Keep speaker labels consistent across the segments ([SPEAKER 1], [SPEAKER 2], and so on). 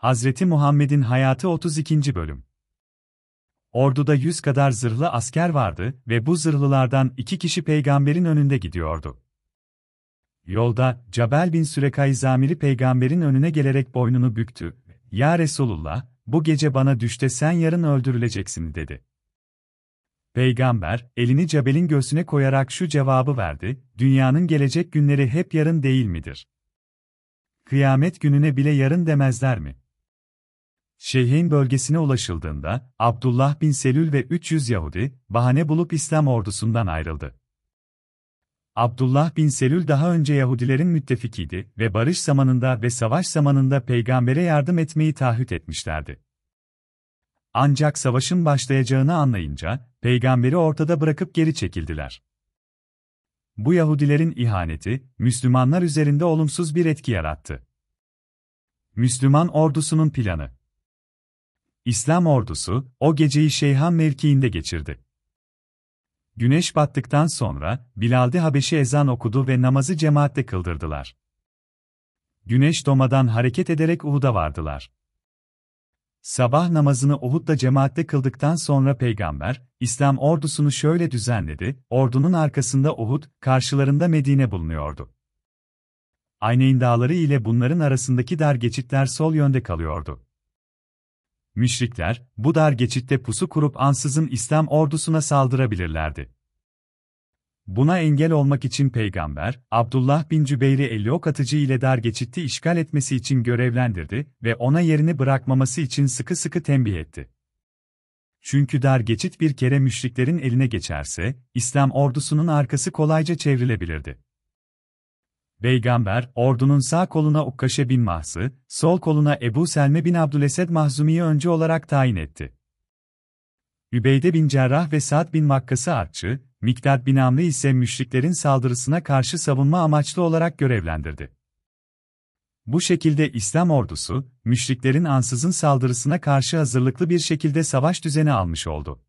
[SPEAKER 1] Hazreti Muhammed'in hayatı 32. bölüm. Orduda 100 kadar zırhlı asker vardı ve bu zırhlılardan iki kişi peygamberin önünde gidiyordu. Yolda, Cabel bin Sürekay Zamiri peygamberin önüne gelerek boynunu büktü. Ya Resulullah, bu gece bana düşte sen yarın öldürüleceksin dedi. Peygamber, elini Cabel'in göğsüne koyarak şu cevabı verdi, dünyanın gelecek günleri hep yarın değil midir? Kıyamet gününe bile yarın demezler mi? Şeyh'in bölgesine ulaşıldığında, Abdullah bin Selül ve 300 Yahudi, bahane bulup İslam ordusundan ayrıldı. Abdullah bin Selül daha önce Yahudilerin müttefikiydi ve barış zamanında ve savaş zamanında peygambere yardım etmeyi taahhüt etmişlerdi. Ancak savaşın başlayacağını anlayınca, peygamberi ortada bırakıp geri çekildiler. Bu Yahudilerin ihaneti, Müslümanlar üzerinde olumsuz bir etki yarattı. Müslüman ordusunun planı İslam ordusu, o geceyi Şeyhan mevkiinde geçirdi. Güneş battıktan sonra, Bilal'de Habeşi ezan okudu ve namazı cemaatle kıldırdılar. Güneş doğmadan hareket ederek Uhud'a vardılar. Sabah namazını Uhud'da cemaatle kıldıktan sonra peygamber, İslam ordusunu şöyle düzenledi, ordunun arkasında Uhud, karşılarında Medine bulunuyordu. Ayneyn dağları ile bunların arasındaki dar geçitler sol yönde kalıyordu. Müşrikler, bu dar geçitte pusu kurup ansızın İslam ordusuna saldırabilirlerdi. Buna engel olmak için peygamber, Abdullah bin Cübeyr'i 50 ok atıcı ile dar geçitti işgal etmesi için görevlendirdi ve ona yerini bırakmaması için sıkı sıkı tembih etti. Çünkü dar geçit bir kere müşriklerin eline geçerse, İslam ordusunun arkası kolayca çevrilebilirdi. Peygamber, ordunun sağ koluna Ukkaşe bin Mahsı, sol koluna Ebu Selme bin Abdülesed Mahzumi'yi önce olarak tayin etti. Übeyde bin Cerrah ve Sa'd bin Vakkas'ı artçı, Mikdad bin Amri ise müşriklerin saldırısına karşı savunma amaçlı olarak görevlendirdi. Bu şekilde İslam ordusu, müşriklerin ansızın saldırısına karşı hazırlıklı bir şekilde savaş düzeni almış oldu.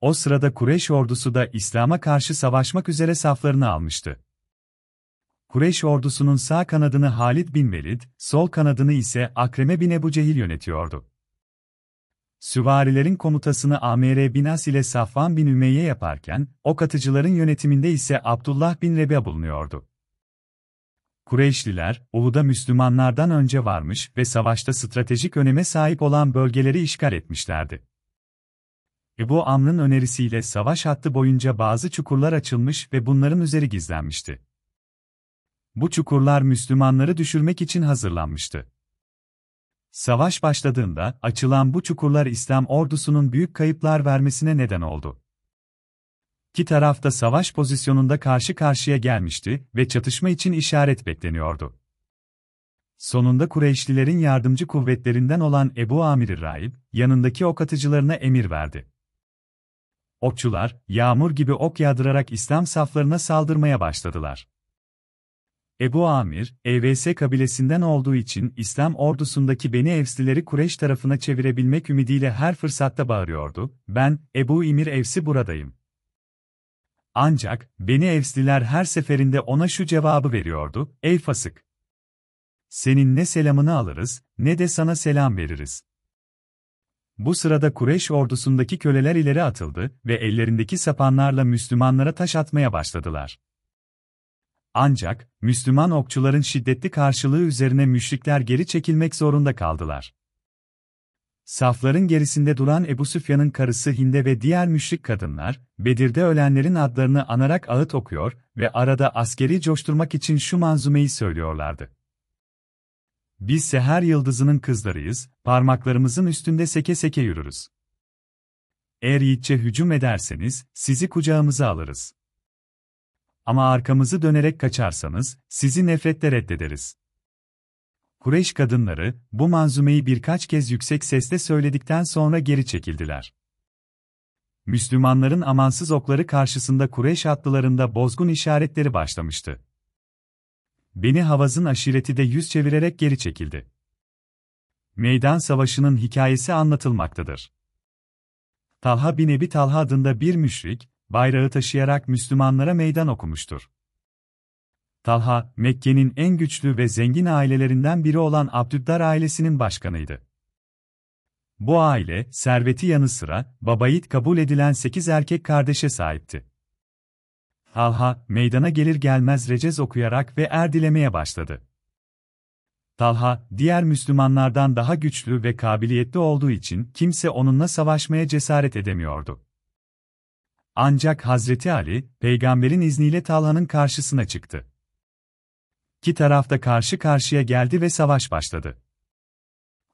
[SPEAKER 1] O sırada Kureyş ordusu da İslam'a karşı savaşmak üzere saflarını almıştı. Kureyş ordusunun sağ kanadını Halid bin Velid, sol kanadını ise Akreme bin Ebu Cehil yönetiyordu. Süvarilerin komutasını Amr bin As ile Safvan bin Ümeyye yaparken, ok atıcıların yönetiminde ise Abdullah bin Rebi'a bulunuyordu. Kureyşliler, Uhud'a Müslümanlardan önce varmış ve savaşta stratejik öneme sahip olan bölgeleri işgal etmişlerdi. Ebu Amr'ın önerisiyle savaş hattı boyunca bazı çukurlar açılmış ve bunların üzeri gizlenmişti. Bu çukurlar Müslümanları düşürmek için hazırlanmıştı. Savaş başladığında açılan bu çukurlar İslam ordusunun büyük kayıplar vermesine neden oldu. İki taraf da savaş pozisyonunda karşı karşıya gelmişti ve çatışma için işaret bekleniyordu. Sonunda Kureyşlilerin yardımcı kuvvetlerinden olan Ebu Amir Raib, yanındaki ok atıcılarına emir verdi. Okçular, yağmur gibi ok yağdırarak İslam saflarına saldırmaya başladılar. Ebu Amir, EVS kabilesinden olduğu için İslam ordusundaki Beni Evslileri Kureyş tarafına çevirebilmek ümidiyle her fırsatta bağırıyordu, ben, Ebu İmir Evsi buradayım. Ancak, Beni Evsliler her seferinde ona şu cevabı veriyordu, ey fasık! Senin ne selamını alırız, ne de sana selam veririz. Bu sırada Kureyş ordusundaki köleler ileri atıldı ve ellerindeki sapanlarla Müslümanlara taş atmaya başladılar. Ancak, Müslüman okçuların şiddetli karşılığı üzerine müşrikler geri çekilmek zorunda kaldılar. Safların gerisinde duran Ebu Süfyan'ın karısı Hinde ve diğer müşrik kadınlar, Bedir'de ölenlerin adlarını anarak ağıt okuyor ve arada askeri coşturmak için şu manzumeyi söylüyorlardı. Biz seher yıldızının kızlarıyız, parmaklarımızın üstünde seke seke yürürüz. Eğer yiğitçe hücum ederseniz, sizi kucağımıza alırız. Ama arkamızı dönerek kaçarsanız, sizi nefretle reddederiz. Kureyş kadınları, bu manzumeyi birkaç kez yüksek sesle söyledikten sonra geri çekildiler. Müslümanların amansız okları karşısında Kureyş atlılarında bozgun işaretleri başlamıştı. Beni Havaz'ın aşireti de yüz çevirerek geri çekildi. Meydan Savaşı'nın hikayesi anlatılmaktadır. Talha bin Ebi Talha adında bir müşrik, bayrağı taşıyarak Müslümanlara meydan okumuştur. Talha, Mekke'nin en güçlü ve zengin ailelerinden biri olan Abdüddar ailesinin başkanıydı. Bu aile, serveti yanı sıra, babayit kabul edilen 8 erkek kardeşe sahipti. Talha, meydana gelir gelmez recez okuyarak ve er dilemeye başladı. Talha, diğer Müslümanlardan daha güçlü ve kabiliyetli olduğu için kimse onunla savaşmaya cesaret edemiyordu. Ancak Hazreti Ali, peygamberin izniyle Talha'nın karşısına çıktı. İki taraf da karşı karşıya geldi ve savaş başladı.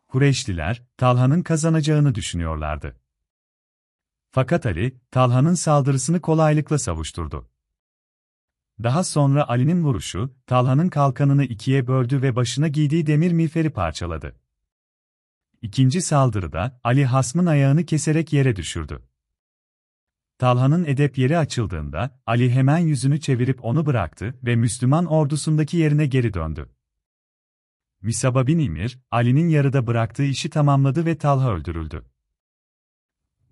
[SPEAKER 1] Kureyşliler, Talha'nın kazanacağını düşünüyorlardı. Fakat Ali, Talha'nın saldırısını kolaylıkla savuşturdu. Daha sonra Ali'nin vuruşu, Talha'nın kalkanını ikiye böldü ve başına giydiği demir miğferi parçaladı. İkinci saldırıda, Ali hasmın ayağını keserek yere düşürdü. Talha'nın edep yeri açıldığında, Ali hemen yüzünü çevirip onu bıraktı ve Müslüman ordusundaki yerine geri döndü. Misaba bin İmir, Ali'nin yarıda bıraktığı işi tamamladı ve Talha öldürüldü.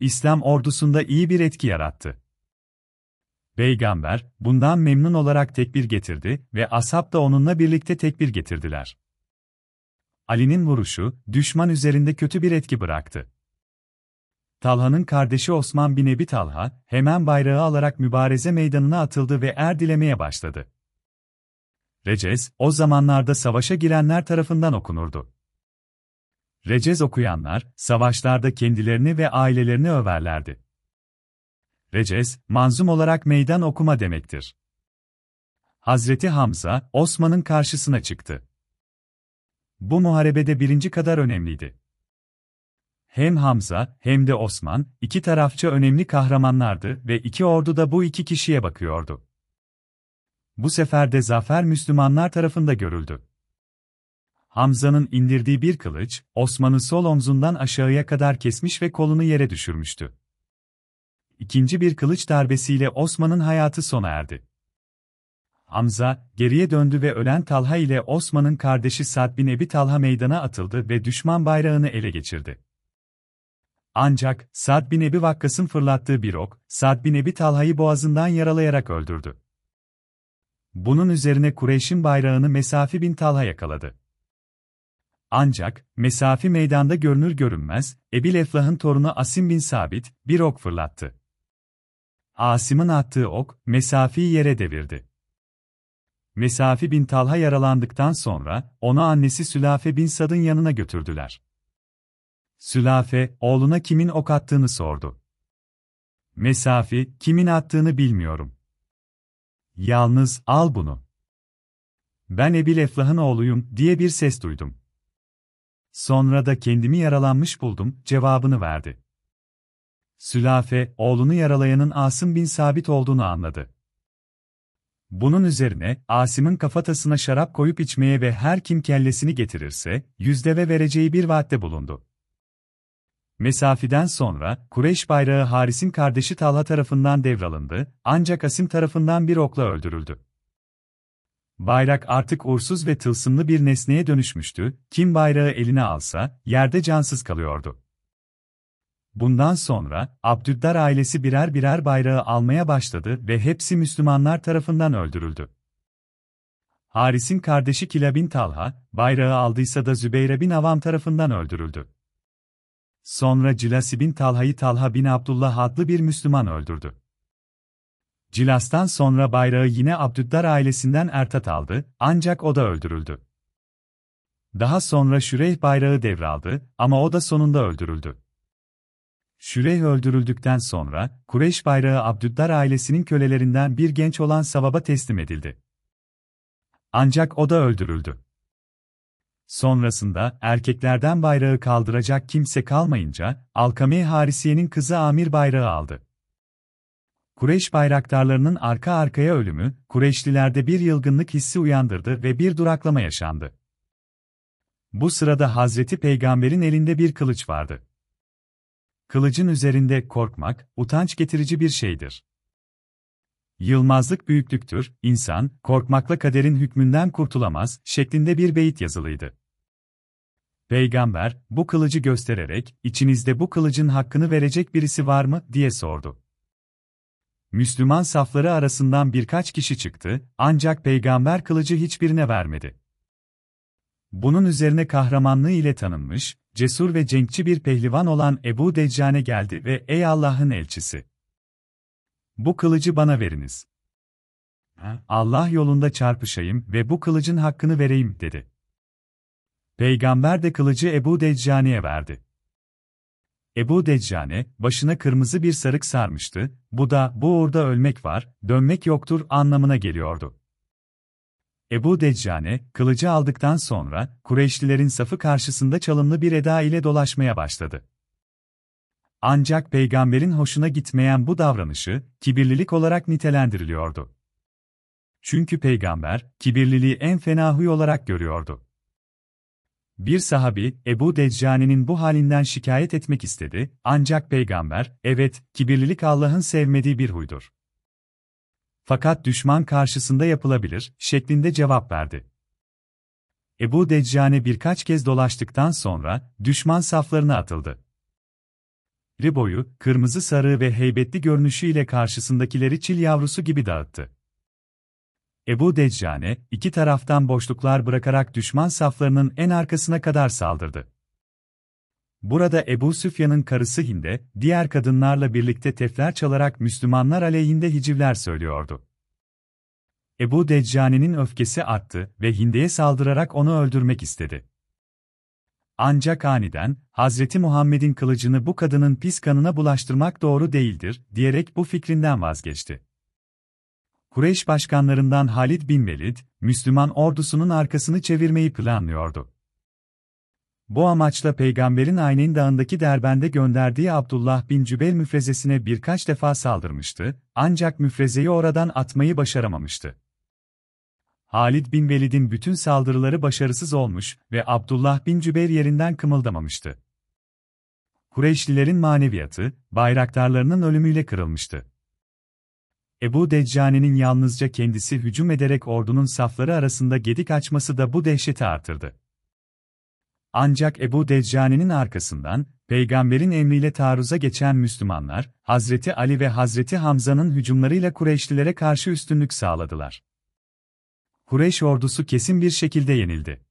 [SPEAKER 1] İslam ordusunda iyi bir etki yarattı. Peygamber, bundan memnun olarak tekbir getirdi ve ashab da onunla birlikte tekbir getirdiler. Ali'nin vuruşu, düşman üzerinde kötü bir etki bıraktı. Talha'nın kardeşi Osman bin Ebi Talha, hemen bayrağı alarak mübareze meydanına atıldı ve er dilemeye başladı. Recez, o zamanlarda savaşa girenler tarafından okunurdu. Recez okuyanlar, savaşlarda kendilerini ve ailelerini överlerdi. Recez, manzum olarak meydan okuma demektir. Hazreti Hamza, Osman'ın karşısına çıktı. Bu muharebede birinci kadar önemliydi. Hem Hamza hem de Osman, iki tarafça önemli kahramanlardı ve iki ordu da bu iki kişiye bakıyordu. Bu sefer de zafer Müslümanlar tarafında görüldü. Hamza'nın indirdiği bir kılıç, Osman'ın sol omzundan aşağıya kadar kesmiş ve kolunu yere düşürmüştü. İkinci bir kılıç darbesiyle Osman'ın hayatı sona erdi. Hamza, geriye döndü ve ölen Talha ile Osman'ın kardeşi Sad bin Ebi Talha meydana atıldı ve düşman bayrağını ele geçirdi. Ancak, Sad bin Ebi Vakkas'ın fırlattığı bir ok, Sad bin Ebi Talha'yı boğazından yaralayarak öldürdü. Bunun üzerine Kureyş'in bayrağını Mesafi bin Talha yakaladı. Ancak, Mesafi meydanda görünür görünmez, Ebil Eflah'ın torunu Asim bin Sabit, bir ok fırlattı. Asim'in attığı ok, Mesafi'yi yere devirdi. Mesafi bin Talha yaralandıktan sonra, onu annesi Sülafe bin Sad'ın yanına götürdüler. Sülafe, oğluna kimin ok attığını sordu. Mesafi, kimin attığını bilmiyorum. Yalnız, al bunu. Ben Ebil Eflah'ın oğluyum, diye bir ses duydum. Sonra da kendimi yaralanmış buldum, cevabını verdi. Sülafe, oğlunu yaralayanın Asım bin Sabit olduğunu anladı. Bunun üzerine, Asim'in kafatasına şarap koyup içmeye ve her kim kellesini getirirse, yüzdeve vereceği bir vaatte bulundu. Mesafiden sonra, Kureyş bayrağı Haris'in kardeşi Talha tarafından devralındı, ancak Asim tarafından bir okla öldürüldü. Bayrak artık uğursuz ve tılsımlı bir nesneye dönüşmüştü, kim bayrağı eline alsa, yerde cansız kalıyordu. Bundan sonra, Abdüddar ailesi birer birer bayrağı almaya başladı ve hepsi Müslümanlar tarafından öldürüldü. Haris'in kardeşi Kila bin Talha, bayrağı aldıysa da Zübeyre bin Avam tarafından öldürüldü. Sonra Cilasi bin Talha'yı Talha bin Abdullah adlı bir Müslüman öldürdü. Cilas'tan sonra bayrağı yine Abdüddar ailesinden Ertat aldı, ancak o da öldürüldü. Daha sonra Şüreyh bayrağı devraldı ama o da sonunda öldürüldü. Şüreyh öldürüldükten sonra, Kureyş bayrağı Abdüddar ailesinin kölelerinden bir genç olan Savab'a teslim edildi. Ancak o da öldürüldü. Sonrasında, erkeklerden bayrağı kaldıracak kimse kalmayınca, Alkame Harisiye'nin kızı Amir bayrağı aldı. Kureyş bayraktarlarının arka arkaya ölümü, Kureyşlilerde bir yılgınlık hissi uyandırdı ve bir duraklama yaşandı. Bu sırada Hazreti Peygamber'in elinde bir kılıç vardı. Kılıcın üzerinde korkmak, utanç getirici bir şeydir. Yılmazlık büyüklüktür, insan, korkmakla kaderin hükmünden kurtulamaz, şeklinde bir beyit yazılıydı. Peygamber, bu kılıcı göstererek, içinizde bu kılıcın hakkını verecek birisi var mı, diye sordu. Müslüman safları arasından birkaç kişi çıktı, ancak peygamber kılıcı hiçbirine vermedi. Bunun üzerine kahramanlığı ile tanınmış, cesur ve cenkçi bir pehlivan olan Ebu Deccane geldi ve ''Ey Allah'ın elçisi! Bu kılıcı bana veriniz. Allah yolunda çarpışayım ve bu kılıcın hakkını vereyim.'' dedi. Peygamber de kılıcı Ebu Deccane'ye verdi. Ebu Deccane, başına kırmızı bir sarık sarmıştı, bu da, bu uğurda ölmek var, dönmek yoktur anlamına geliyordu. Ebu Deccane, kılıcı aldıktan sonra, Kureyşlilerin safı karşısında çalımlı bir eda ile dolaşmaya başladı. Ancak peygamberin hoşuna gitmeyen bu davranışı, kibirlilik olarak nitelendiriliyordu. Çünkü peygamber, kibirliliği en fena huy olarak görüyordu. Bir sahabi, Ebu Deccane'nin bu halinden şikayet etmek istedi, ancak peygamber, evet, kibirlilik Allah'ın sevmediği bir huydur. Fakat düşman karşısında yapılabilir, şeklinde cevap verdi. Ebu Deccane birkaç kez dolaştıktan sonra, düşman saflarına atıldı. Riboyu, kırmızı sarığı ve heybetli görünüşüyle karşısındakileri çil yavrusu gibi dağıttı. Ebu Deccane, iki taraftan boşluklar bırakarak düşman saflarının en arkasına kadar saldırdı. Burada Ebu Süfyan'ın karısı Hinde, diğer kadınlarla birlikte tefler çalarak Müslümanlar aleyhinde hicivler söylüyordu. Ebu Deccane'nin öfkesi arttı ve Hinde'ye saldırarak onu öldürmek istedi. Ancak aniden, Hazreti Muhammed'in kılıcını bu kadının pis kanına bulaştırmak doğru değildir, diyerek bu fikrinden vazgeçti. Kureyş başkanlarından Halid bin Velid, Müslüman ordusunun arkasını çevirmeyi planlıyordu. Bu amaçla peygamberin Aynen Dağı'ndaki derbende gönderdiği Abdullah bin Cübel müfrezesine birkaç defa saldırmıştı, ancak müfrezeyi oradan atmayı başaramamıştı. Halid bin Velid'in bütün saldırıları başarısız olmuş ve Abdullah bin Cübeyr yerinden kımıldamamıştı. Kureyşlilerin maneviyatı, bayraktarlarının ölümüyle kırılmıştı. Ebu Deccane'nin yalnızca kendisi hücum ederek ordunun safları arasında gedik açması da bu dehşeti artırdı. Ancak Ebu Deccane'nin arkasından, peygamberin emriyle taarruza geçen Müslümanlar, Hazreti Ali ve Hazreti Hamza'nın hücumlarıyla Kureyşlilere karşı üstünlük sağladılar. Kureyş ordusu kesin bir şekilde yenildi.